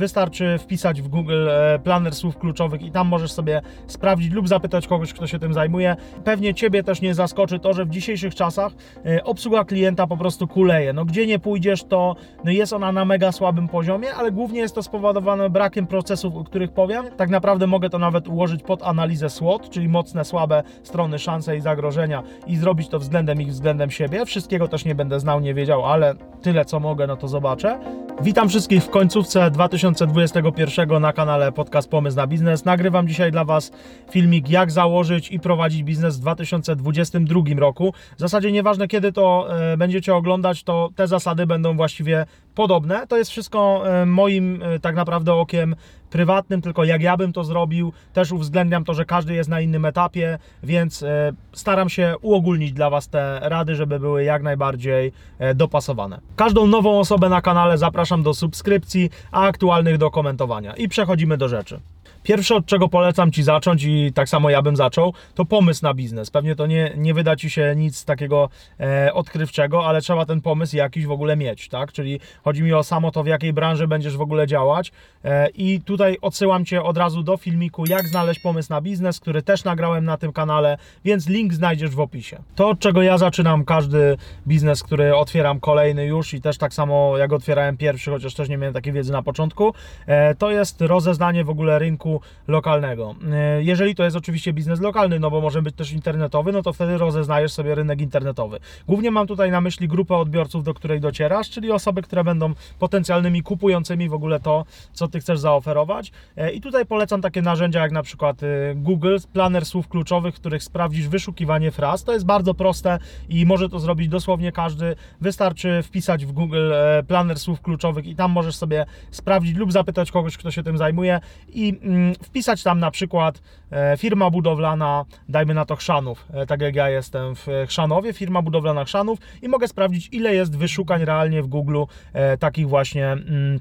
Wystarczy wpisać w Google e, planer słów kluczowych i tam możesz sobie sprawdzić lub zapytać kogoś, kto się tym zajmuje. Pewnie Ciebie też nie zaskoczy to, że w dzisiejszych czasach e, obsługa klienta po prostu kuleje. No gdzie nie pójdziesz, to no jest ona na mega słabym poziomie, ale głównie jest to spowodowane brakiem procesów, o których powiem. Tak naprawdę mogę to nawet ułożyć pod analizę SWOT, czyli mocne, słabe strony, szanse i zagrożenia i zrobić to względem ich, względem siebie. Wszystkiego też nie będę znał, nie wiedział, ale tyle co mogę, no to zobaczę. Witam wszystkich w końcówce 2021 na kanale Podcast Pomysł na Biznes. Nagrywam dzisiaj dla Was filmik, jak założyć i prowadzić biznes w 2022 roku. W zasadzie nieważne kiedy to e, będziecie oglądać, to te zasady będą właściwie podobne. To jest wszystko e, moim e, tak naprawdę okiem prywatnym, tylko jak ja bym to zrobił, też uwzględniam to, że każdy jest na innym etapie, więc e, staram się uogólnić dla Was te rady, żeby były jak najbardziej dopasowane. Każdą nową osobę na kanale zapraszam do subskrypcji, a aktualnych do komentowania. I przechodzimy do rzeczy. Pierwsze, od czego polecam Ci zacząć i tak samo ja bym zaczął, to pomysł na biznes. Pewnie to nie, nie wyda Ci się nic takiego e, odkrywczego, ale trzeba ten pomysł jakiś w ogóle mieć, tak? Czyli chodzi mi o samo to, w jakiej branży będziesz w ogóle działać e, i tutaj odsyłam Cię od razu do filmiku, jak znaleźć pomysł na biznes, który też nagrałem na tym kanale, więc link znajdziesz w opisie. To, od czego ja zaczynam każdy biznes, który otwieram kolejny już i też tak samo jak otwierałem pierwszy, chociaż też nie miałem takiej wiedzy na początku, e, to jest rozeznanie w ogóle rynku lokalnego. E, Jeżeli to jest oczywiście biznes lokalny, no bo może być też internetowy, no to wtedy rozeznajesz sobie rynek internetowy. Głównie mam tutaj na myśli grupę odbiorców, do której docierasz, czyli osoby, które będą potencjalnymi kupującymi w ogóle to, co ty chcesz zaoferować. E, I tutaj polecam takie narzędzia jak na przykład e, Google, planer słów kluczowych, w których sprawdzisz wyszukiwanie fraz. To jest bardzo proste i może to zrobić dosłownie każdy. Wystarczy wpisać w Google e, planer słów kluczowych i tam możesz sobie sprawdzić lub zapytać kogoś, kto się tym zajmuje i mm, wpisać tam na przykład e, firma budowlana, dajmy na to Chrzanów, e, tak jak ja jestem w Chrzanowie, firma budowlana Chrzanów i mogę sprawdzić ile jest wyszukań realnie w Google e, takich właśnie mm,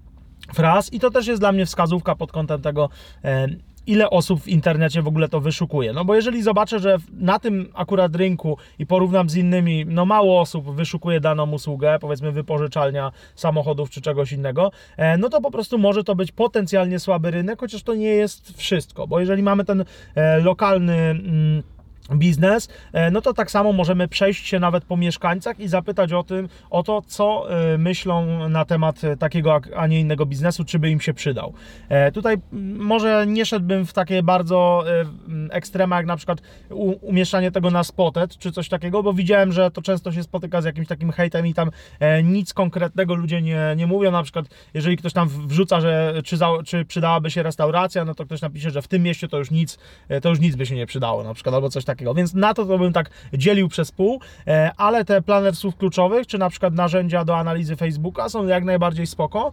fraz. I to też jest dla mnie wskazówka pod kątem tego, ile osób w internecie w ogóle to wyszukuje. No bo jeżeli zobaczę, że na tym akurat rynku i porównam z innymi, no mało osób wyszukuje daną usługę, powiedzmy wypożyczalnia samochodów czy czegoś innego, e, no to po prostu może to być potencjalnie słaby rynek, chociaż to nie jest wszystko, bo jeżeli mamy ten e, lokalny mm, biznes, e, no to tak samo możemy przejść się nawet po mieszkańcach i zapytać o tym, o to, co e, myślą na temat e, takiego, a- nie innego biznesu, czy by im się przydał. Tutaj mm, może nie szedłbym w takie bardzo mm, ekstrema, jak na przykład umieszczanie tego na spotet, czy coś takiego, bo widziałem, że to często się spotyka z jakimś takim hejtem i tam nic konkretnego ludzie nie, nie mówią, na przykład jeżeli ktoś tam wrzuca, że czy, za, czy przydałaby się restauracja, no to ktoś napisze, że w tym mieście to już nic, to już nic by się nie przydało, na przykład, albo coś takiego. Więc na to to bym tak dzielił przez pół, e, ale te planer słów kluczowych, czy na przykład narzędzia do analizy Facebooka są jak najbardziej spoko.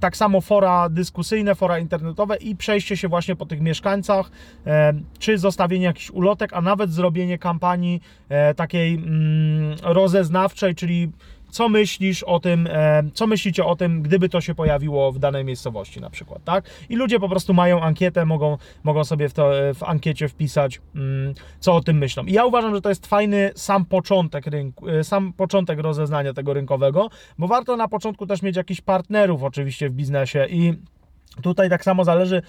Tak samo fora dyskusyjne, fora internetowe i przejście się właśnie po tych mieszkańcach, em, czy zostawienie jakichś ulotek, a nawet zrobienie kampanii e, takiej mm, rozeznawczej, czyli co myślisz o tym, e, co myślicie o tym, gdyby to się pojawiło w danej miejscowości na przykład, tak? I ludzie po prostu mają ankietę, mogą, mogą sobie w, to, w ankiecie wpisać, mm, co o tym myślą. I ja uważam, że to jest fajny sam początek rynku, e, sam początek rozeznania tego rynkowego, bo warto na początku też mieć jakichś partnerów oczywiście w biznesie i Tutaj tak samo zależy,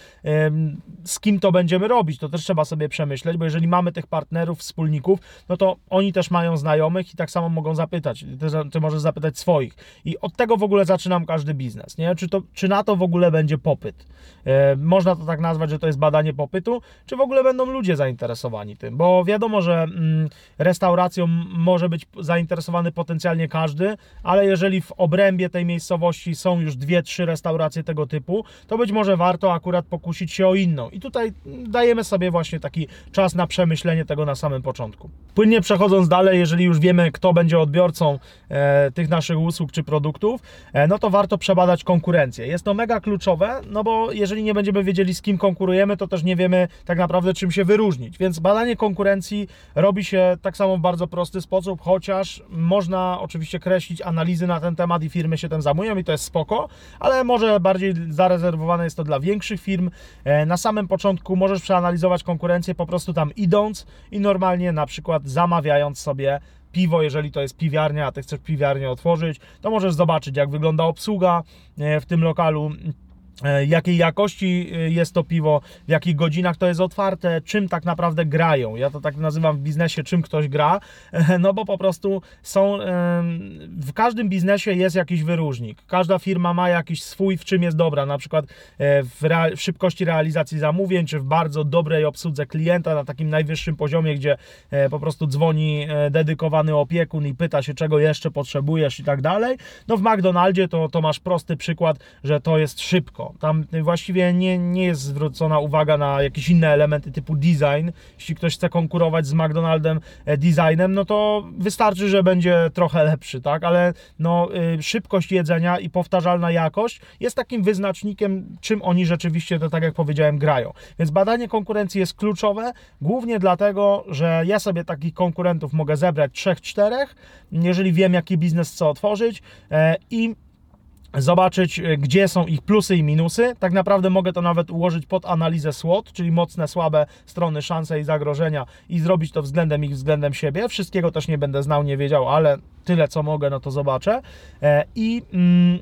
z kim to będziemy robić. To też trzeba sobie przemyśleć, bo jeżeli mamy tych partnerów, wspólników, no to oni też mają znajomych i tak samo mogą zapytać. Ty, ty możesz zapytać swoich. I od tego w ogóle zaczynam każdy biznes. Nie? Czy, to, czy na to w ogóle będzie popyt? E, można to tak nazwać, że to jest badanie popytu, czy w ogóle będą ludzie zainteresowani tym? Bo wiadomo, że mm, restauracją może być zainteresowany potencjalnie każdy, ale jeżeli w obrębie tej miejscowości są już dwie, trzy restauracje tego typu, to być może warto akurat pokusić się o inną. I tutaj dajemy sobie właśnie taki czas na przemyślenie tego na samym początku. Płynnie przechodząc dalej, jeżeli już wiemy, kto będzie odbiorcą e, tych naszych usług czy produktów, e, no to warto przebadać konkurencję. Jest to mega kluczowe, no bo jeżeli nie będziemy wiedzieli, z kim konkurujemy, to też nie wiemy tak naprawdę, czym się wyróżnić. Więc badanie konkurencji robi się tak samo w bardzo prosty sposób, chociaż można oczywiście kreślić analizy na ten temat i firmy się tym zajmują i to jest spoko, ale może bardziej zarezerwowane jest to dla większych firm. E, Na samym początku możesz przeanalizować konkurencję po prostu tam idąc i normalnie na przykład zamawiając sobie piwo, jeżeli to jest piwiarnia, a ty chcesz piwiarnię otworzyć, to możesz zobaczyć, jak wygląda obsługa e, w tym lokalu. E, jakiej jakości e, jest to piwo, w jakich godzinach to jest otwarte, czym tak naprawdę grają. Ja to tak nazywam w biznesie, czym ktoś gra, no bo po prostu są, w każdym biznesie jest jakiś wyróżnik. Każda firma ma jakiś swój, w czym jest dobra, na przykład w, w szybkości realizacji zamówień, czy w bardzo dobrej obsłudze klienta na takim najwyższym poziomie, gdzie po prostu dzwoni dedykowany opiekun i pyta się, czego jeszcze potrzebujesz i tak dalej. No w McDonaldzie to, to masz prosty przykład, że to jest szybko. Tam właściwie nie, nie jest zwrócona uwaga na jakieś inne elementy typu design. Jeśli ktoś chce konkurować z McDonaldem e, designem, no to wystarczy, że będzie trochę lepszy, tak? Ale no, y, szybkość jedzenia i powtarzalna jakość jest takim wyznacznikiem, czym oni rzeczywiście, to tak jak powiedziałem, grają. Więc badanie konkurencji jest kluczowe, głównie dlatego, że ja sobie takich konkurentów mogę zebrać trzech, czterech, jeżeli wiem, jaki biznes chcę otworzyć e, i zobaczyć, e, gdzie są ich plusy i minusy. Tak naprawdę mogę to nawet ułożyć pod analizę SWOT, czyli mocne, słabe strony, szanse i zagrożenia i zrobić to względem ich, względem siebie. Wszystkiego też nie będę znał, nie wiedział, ale tyle co mogę, no to zobaczę. E, I mm,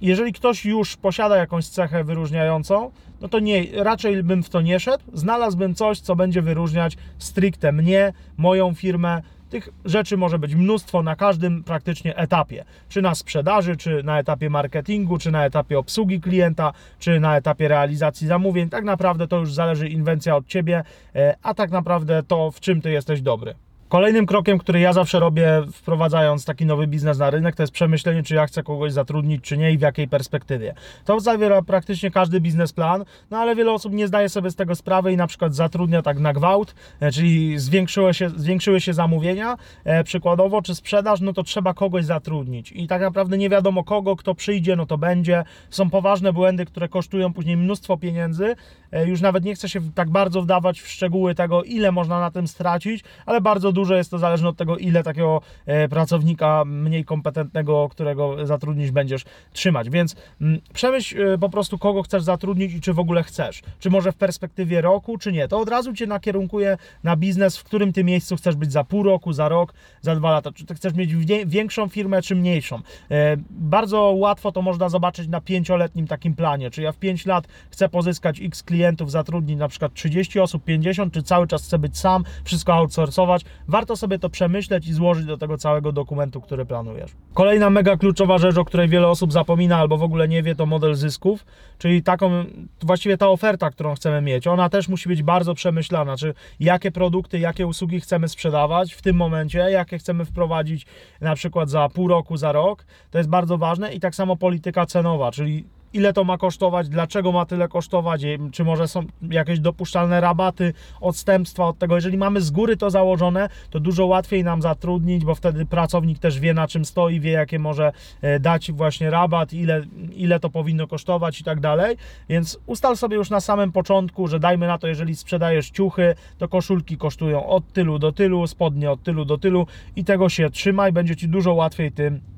jeżeli ktoś już posiada jakąś cechę wyróżniającą, no to nie, raczej bym w to nie szedł. Znalazłbym coś, co będzie wyróżniać stricte mnie, moją firmę, tych rzeczy może być mnóstwo na każdym praktycznie etapie. Czy na sprzedaży, czy na etapie marketingu, czy na etapie obsługi klienta, czy na etapie realizacji zamówień. Tak naprawdę to już zależy inwencja od ciebie, e, a tak naprawdę to, w czym ty jesteś dobry. Kolejnym krokiem, który ja zawsze robię, wprowadzając taki nowy biznes na rynek, to jest przemyślenie, czy ja chcę kogoś zatrudnić, czy nie i w jakiej perspektywie. To zawiera praktycznie każdy biznesplan, no ale wiele osób nie zdaje sobie z tego sprawy i na przykład zatrudnia tak na gwałt, e, czyli zwiększyły się, zwiększyły się zamówienia, e, przykładowo, czy sprzedaż, no to trzeba kogoś zatrudnić. I tak naprawdę nie wiadomo kogo, kto przyjdzie, no to będzie. Są poważne błędy, które kosztują później mnóstwo pieniędzy. E, już nawet nie chcę się tak bardzo wdawać w szczegóły tego, ile można na tym stracić, ale bardzo dużo jest to zależne od tego, ile takiego e, pracownika mniej kompetentnego, którego zatrudnić będziesz trzymać. Więc mm, przemyśl e, po prostu, kogo chcesz zatrudnić i czy w ogóle chcesz. Czy może w perspektywie roku, czy nie. To od razu Cię nakierunkuje na biznes, w którym Ty miejscu chcesz być za pół roku, za rok, za dwa lata. Czy Ty chcesz mieć większą firmę, czy mniejszą. E, bardzo łatwo to można zobaczyć na pięcioletnim takim planie. Czy ja w pięć lat chcę pozyskać x klientów, zatrudnić na przykład 30 osób, 50, czy cały czas chcę być sam, wszystko outsourcować warto sobie to przemyśleć i złożyć do tego całego dokumentu, który planujesz. Kolejna mega kluczowa rzecz, o której wiele osób zapomina albo w ogóle nie wie, to model zysków, czyli taką, właściwie ta oferta, którą chcemy mieć. Ona też musi być bardzo przemyślana, czy jakie produkty, jakie usługi chcemy sprzedawać w tym momencie, jakie chcemy wprowadzić na przykład za pół roku, za rok. To jest bardzo ważne i tak samo polityka cenowa, czyli ile to ma kosztować, dlaczego ma tyle kosztować, czy może są jakieś dopuszczalne rabaty, odstępstwa od tego. Jeżeli mamy z góry to założone, to dużo łatwiej nam zatrudnić, bo wtedy pracownik też wie na czym stoi, wie jakie może e, dać właśnie rabat, ile, ile to powinno kosztować i tak dalej. Więc ustal sobie już na samym początku, że dajmy na to, jeżeli sprzedajesz ciuchy, to koszulki kosztują od tylu do tylu, spodnie od tylu do tylu i tego się trzymaj, będzie Ci dużo łatwiej tym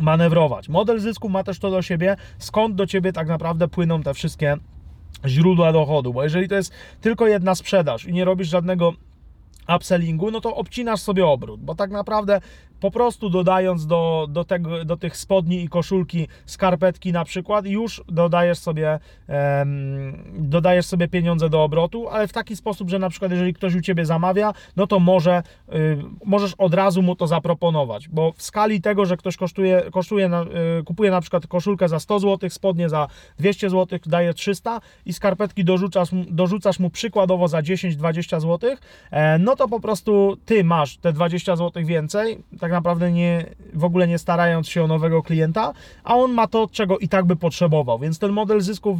manewrować. Model zysku ma też to do siebie, skąd do ciebie tak naprawdę płyną te wszystkie źródła dochodu, bo jeżeli to jest tylko jedna sprzedaż i nie robisz żadnego upsellingu, no to obcinasz sobie obrót, bo tak naprawdę po prostu dodając do, do, tego, do tych spodni i koszulki skarpetki na przykład, już dodajesz sobie, dodajesz sobie pieniądze do obrotu, ale w taki sposób, że na przykład jeżeli ktoś u Ciebie zamawia, no to może, y, możesz od razu mu to zaproponować, bo w skali tego, że ktoś kosztuje, kosztuje na, y, kupuje na przykład koszulkę za 100 zł, spodnie za 200 zł, daje 300 i skarpetki dorzucasz, dorzucasz mu przykładowo za 10-20 zł, e, no to po prostu Ty masz te 20 zł więcej, tak tak naprawdę nie, w ogóle nie starając się o nowego klienta, a on ma to, czego i tak by potrzebował. Więc ten model zysków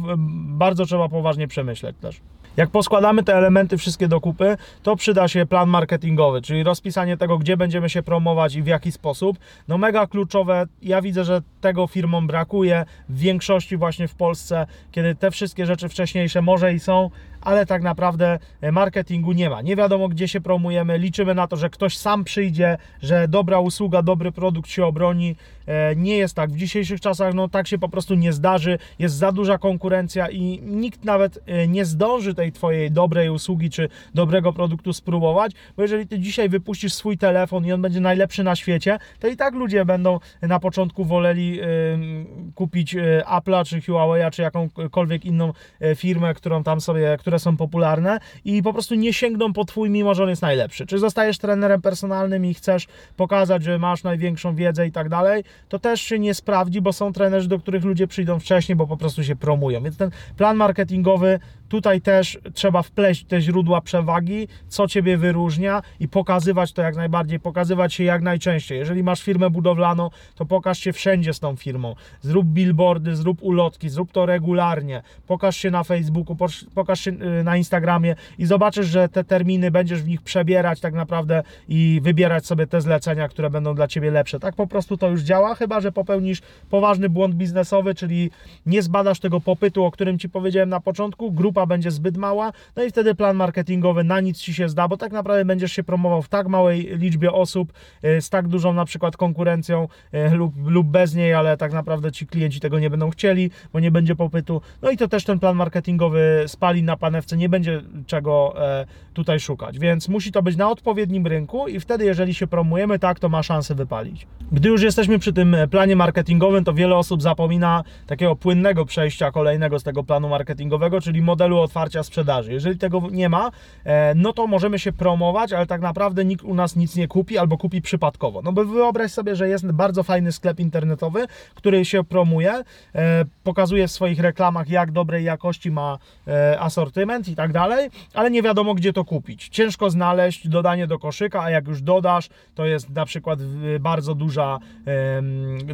bardzo trzeba poważnie przemyśleć też. Jak poskładamy te elementy wszystkie do kupy, to przyda się plan marketingowy, czyli rozpisanie tego, gdzie będziemy się promować i w jaki sposób. No mega kluczowe, ja widzę, że tego firmom brakuje w większości właśnie w Polsce, kiedy te wszystkie rzeczy wcześniejsze może i są, ale tak naprawdę e, marketingu nie ma. Nie wiadomo, gdzie się promujemy, liczymy na to, że ktoś sam przyjdzie, że dobra usługa, dobry produkt się obroni. E, Nie jest tak. W dzisiejszych czasach no, tak się po prostu nie zdarzy. Jest za duża konkurencja i nikt nawet e, nie zdąży tej Twojej dobrej usługi czy dobrego produktu spróbować, bo jeżeli Ty dzisiaj wypuścisz swój telefon i on będzie najlepszy na świecie, to i tak ludzie będą na początku woleli ym, kupić Apple'a czy Huawei'a czy jakąkolwiek inną firmę, którą tam sobie, które są popularne i po prostu nie sięgną po Twój, mimo że on jest najlepszy. Czy zostajesz trenerem personalnym i chcesz pokazać, że masz największą wiedzę i tak dalej, to też się nie sprawdzi, bo są trenerzy, do których ludzie przyjdą wcześniej, bo po prostu się promują. Więc ten plan marketingowy tutaj też trzeba wpleść te źródła przewagi, co Ciebie wyróżnia i pokazywać to jak najbardziej, pokazywać się jak najczęściej. Jeżeli masz firmę budowlaną, to pokaż się wszędzie z tą firmą. Zrób billboardy, zrób ulotki, zrób to regularnie. Pokaż się na Facebooku, pokaż się y, na Instagramie i zobaczysz, że te terminy będziesz w nich przebierać tak naprawdę i wybierać sobie te zlecenia, które będą dla Ciebie lepsze. Tak po prostu to już działa, chyba że popełnisz poważny błąd biznesowy, czyli nie zbadasz tego popytu, o którym Ci powiedziałem na początku, grupa będzie zbyt mała, no i wtedy plan marketingowy na nic Ci się zda, bo tak naprawdę będziesz się promował w tak małej liczbie osób, y, z tak dużą na przykład konkurencją y, lub, lub bez niej, ale tak naprawdę Ci klienci tego nie będą chcieli, bo nie będzie popytu. No i to też ten plan marketingowy spali na panewce, nie będzie czego e, tutaj szukać, więc musi to być na odpowiednim rynku i wtedy jeżeli się promujemy, tak, to ma szansę wypalić. Gdy już jesteśmy przy tym e, planie marketingowym, to wiele osób zapomina takiego płynnego przejścia kolejnego z tego planu marketingowego, czyli modelu otwarcia sprzedaży. Jeżeli tego nie ma, e, no to możemy się promować, ale tak naprawdę nikt u nas nic nie kupi albo kupi przypadkowo. No bo wyobraź sobie, że jest bardzo fajny sklep internetowy, który się promuje, e, pokazuje w swoich reklamach, jak dobrej jakości ma e, asortyment i tak dalej, ale nie wiadomo, gdzie to kupić. Ciężko znaleźć dodanie do koszyka, a jak już dodasz, to jest na przykład bardzo duża,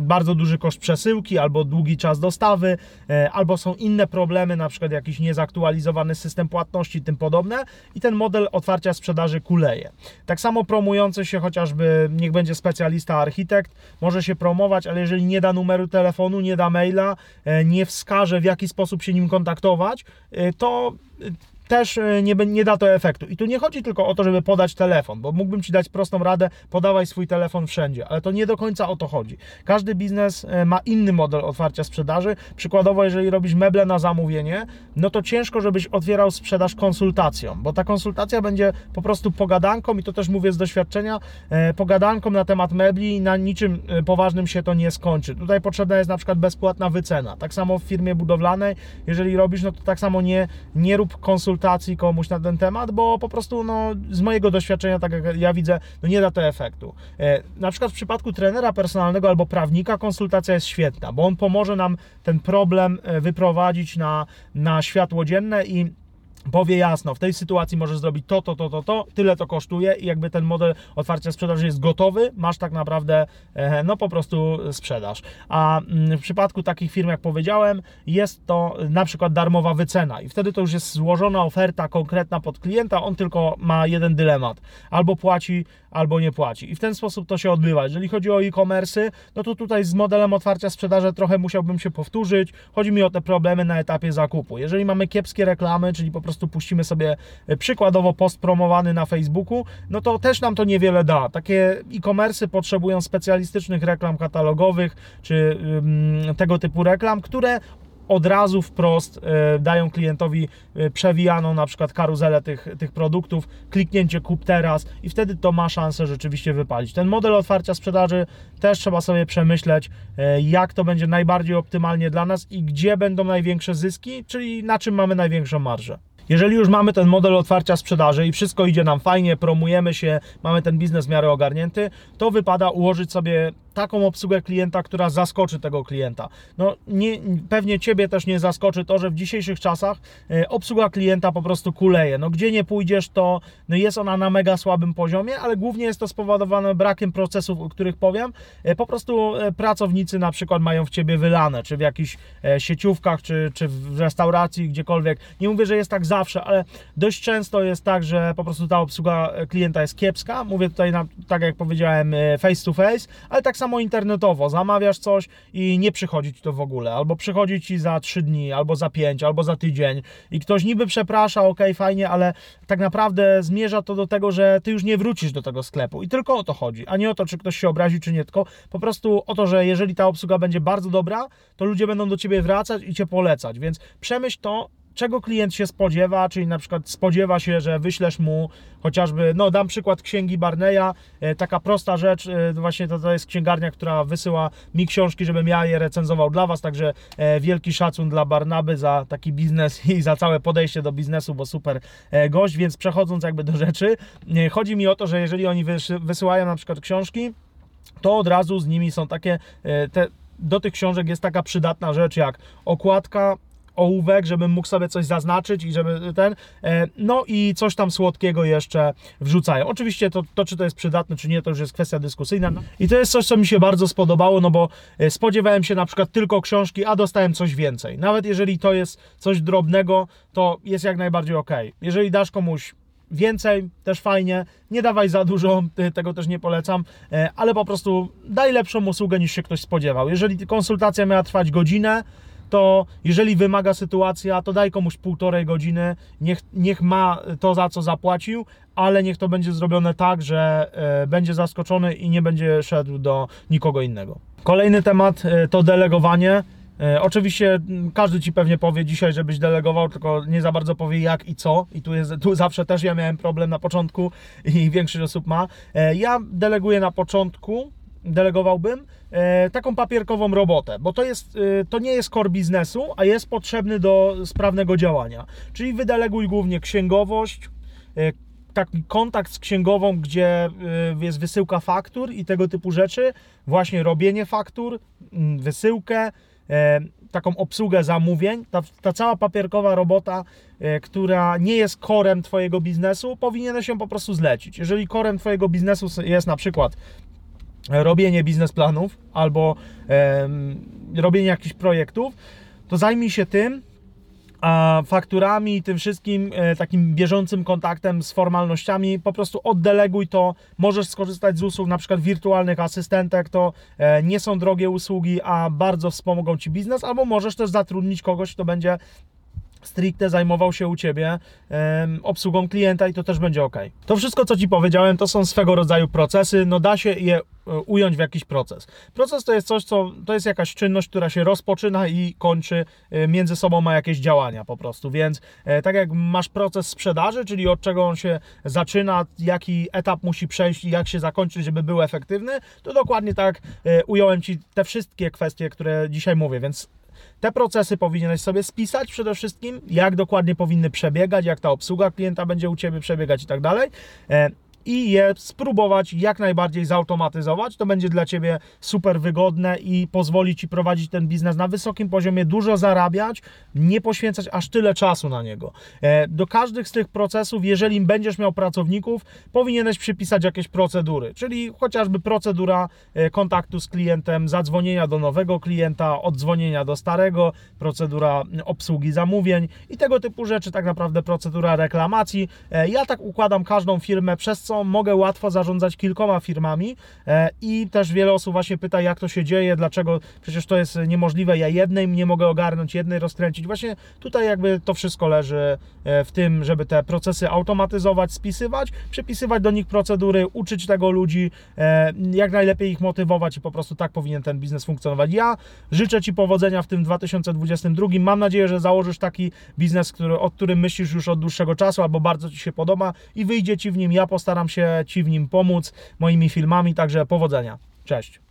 bardzo duży koszt przesyłki, albo długi czas dostawy, albo są inne problemy, na przykład jakiś niezaktualizowany system płatności i tym podobne i ten model otwarcia sprzedaży kuleje. Tak samo promujący się chociażby, niech będzie specjalista, architekt, może się promować, ale jeżeli nie da numeru telefonu, nie da maila, e, nie wskaże w jaki sposób się nim kontaktować, e, to też e, nie, nie da to efektu. I tu nie chodzi tylko o to, żeby podać telefon, bo mógłbym Ci dać prostą radę, podawaj swój telefon wszędzie, ale to nie do końca o to chodzi. Każdy biznes e, ma inny model otwarcia sprzedaży. Przykładowo, jeżeli robisz meble na zamówienie, no to ciężko, żebyś otwierał sprzedaż konsultacją, bo ta konsultacja będzie po prostu pogadanką i to też mówię z doświadczenia, e, pogadanką na temat mebli i na niczym poważnym się to nie skończy. Tutaj potrzebna jest na przykład bezpłatna wycena. Tak samo w firmie budowlanej, jeżeli robisz, no to tak samo nie, nie rób konsultacji komuś na ten temat, bo po prostu no, z mojego doświadczenia, tak jak ja widzę, no nie da to efektu. E, Na przykład w przypadku trenera personalnego albo prawnika konsultacja jest świetna, bo on pomoże nam ten problem e, wyprowadzić na, na światło dzienne i powie jasno, w tej sytuacji możesz zrobić to, to, to, to, to, tyle to kosztuje i jakby ten model otwarcia sprzedaży jest gotowy, masz tak naprawdę, e, no po prostu sprzedaż. A mm, w przypadku takich firm, jak powiedziałem, jest to na przykład darmowa wycena i wtedy to już jest złożona oferta konkretna pod klienta, on tylko ma jeden dylemat, albo płaci, albo nie płaci i w ten sposób to się odbywa. Jeżeli chodzi o e-commerce, no to tutaj z modelem otwarcia sprzedaży trochę musiałbym się powtórzyć, chodzi mi o te problemy na etapie zakupu. Jeżeli mamy kiepskie reklamy, czyli po prostu puścimy sobie e, przykładowo post promowany na Facebooku, no to też nam to niewiele da. Takie e-commerce potrzebują specjalistycznych reklam katalogowych, czy tego typu reklam, które od razu wprost e, dają klientowi e, przewijaną na przykład karuzelę tych, tych produktów, kliknięcie kup teraz i wtedy to ma szansę rzeczywiście wypalić. Ten model otwarcia sprzedaży też trzeba sobie przemyśleć, jak to będzie najbardziej optymalnie dla nas i gdzie będą największe zyski, czyli na czym mamy największą marżę. Jeżeli już mamy ten model otwarcia sprzedaży i wszystko idzie nam fajnie, promujemy się, mamy ten biznes w miarę ogarnięty, to wypada ułożyć sobie taką obsługę klienta, która zaskoczy tego klienta. No nie, pewnie Ciebie też nie zaskoczy to, że w dzisiejszych czasach e, obsługa klienta po prostu kuleje. No gdzie nie pójdziesz, to no jest ona na mega słabym poziomie, ale głównie jest to spowodowane brakiem procesów, o których powiem. E, Po prostu e, pracownicy na przykład mają w Ciebie wylane, czy w jakichś sieciówkach, czy, czy w restauracji, gdziekolwiek. Nie mówię, że jest tak zawsze, ale dość często jest tak, że po prostu ta obsługa klienta jest kiepska. Mówię tutaj, na, tak jak powiedziałem, face to face, ale tak samo samo internetowo, zamawiasz coś i nie przychodzi ci to w ogóle, albo przychodzi ci za 3 dni, albo za 5, albo za tydzień i ktoś niby przeprasza, ok, fajnie, ale tak naprawdę zmierza to do tego, że ty już nie wrócisz do tego sklepu. I tylko o to chodzi, a nie o to, czy ktoś się obrazi, czy nie, tylko po prostu o to, że jeżeli ta obsługa będzie bardzo dobra, to ludzie będą do ciebie wracać i cię polecać, więc przemyśl to, czego klient się spodziewa, czyli na przykład spodziewa się, że wyślesz mu chociażby, no dam przykład księgi Barneya, e, taka prosta rzecz, e, właśnie to, to jest księgarnia, która wysyła mi książki, żebym ja je recenzował dla Was, także e, wielki szacun dla Barnaby za taki biznes i za całe podejście do biznesu, bo super gość, więc przechodząc jakby do rzeczy, chodzi mi o to, że jeżeli oni wys- wysyłają na przykład książki, to od razu z nimi są takie, te, do tych książek jest taka przydatna rzecz jak okładka, ołówek, żebym mógł sobie coś zaznaczyć i żeby ten, e, no i coś tam słodkiego jeszcze wrzucają. Oczywiście to, to, czy to jest przydatne, czy nie, to już jest kwestia dyskusyjna. No. I to jest coś, co mi się bardzo spodobało, no bo e, spodziewałem się na przykład tylko książki, a dostałem coś więcej. Nawet jeżeli to jest coś drobnego, to jest jak najbardziej ok. Jeżeli dasz komuś więcej, też fajnie. Nie dawaj za dużo, y, tego też nie polecam, e, ale po prostu daj lepszą usługę niż się ktoś spodziewał. Jeżeli konsultacja miała trwać godzinę, to jeżeli wymaga sytuacja, to daj komuś półtorej godziny, niech, niech ma to, za co zapłacił, ale niech to będzie zrobione tak, że e, będzie zaskoczony i nie będzie szedł do nikogo innego. Kolejny temat e, to delegowanie. E, Oczywiście każdy ci pewnie powie dzisiaj, żebyś delegował, tylko nie za bardzo powie jak i co. I tu, jest, tu zawsze też ja miałem problem na początku i większość osób ma. Ja deleguję na początku, delegowałbym taką papierkową robotę, bo to, jest, e, to nie jest core biznesu, a jest potrzebny do sprawnego działania. Czyli wydeleguj głównie księgowość, e, taki kontakt z księgową, gdzie jest wysyłka faktur i tego typu rzeczy, właśnie robienie faktur, mm, wysyłkę, e, taką obsługę zamówień, ta, ta cała papierkowa robota, e, która nie jest korem Twojego biznesu, powinieneś ją po prostu zlecić. Jeżeli korem Twojego biznesu jest na przykład robienie biznesplanów albo robienie jakichś projektów, to zajmij się tym, a fakturami, tym wszystkim e, takim bieżącym kontaktem z formalnościami, po prostu oddeleguj to, możesz skorzystać z usług na przykład wirtualnych asystentek, to e, nie są drogie usługi, a bardzo wspomogą Ci biznes, albo możesz też zatrudnić kogoś, kto będzie stricte zajmował się u Ciebie em, obsługą klienta i to też będzie ok. To wszystko, co Ci powiedziałem, to są swego rodzaju procesy, no da się je e, ująć w jakiś proces. Proces to jest coś, co to jest jakaś czynność, która się rozpoczyna i kończy, e, między sobą ma jakieś działania po prostu, więc e, tak jak masz proces sprzedaży, czyli od czego on się zaczyna, jaki etap musi przejść i jak się zakończyć, żeby był efektywny, to dokładnie tak ująłem Ci te wszystkie kwestie, które dzisiaj mówię, więc te procesy powinieneś sobie spisać przede wszystkim, jak dokładnie powinny przebiegać, jak ta obsługa klienta będzie u Ciebie przebiegać i tak dalej. I je spróbować jak najbardziej zautomatyzować. To będzie dla Ciebie super wygodne i pozwoli Ci prowadzić ten biznes na wysokim poziomie, dużo zarabiać, nie poświęcać aż tyle czasu na niego. E, Do każdych z tych procesów, jeżeli będziesz miał pracowników, powinieneś przypisać jakieś procedury, czyli chociażby procedura e, kontaktu z klientem, zadzwonienia do nowego klienta, oddzwonienia do starego, procedura obsługi zamówień i tego typu rzeczy, tak naprawdę procedura reklamacji. E, Ja tak układam każdą firmę, przez co mogę łatwo zarządzać kilkoma firmami e, i też wiele osób właśnie pyta, jak to się dzieje, dlaczego przecież to jest niemożliwe, ja jednej nie mogę ogarnąć, jednej rozkręcić. Właśnie tutaj jakby to wszystko leży e, w tym, żeby te procesy automatyzować, spisywać, przypisywać do nich procedury, uczyć tego ludzi, e, jak najlepiej ich motywować i po prostu tak powinien ten biznes funkcjonować. Ja życzę Ci powodzenia w tym 2022. Mam nadzieję, że założysz taki biznes, który, o którym myślisz już od dłuższego czasu albo bardzo Ci się podoba i wyjdzie Ci w nim. Ja postaram się Ci w nim pomóc moimi filmami, także powodzenia. Cześć.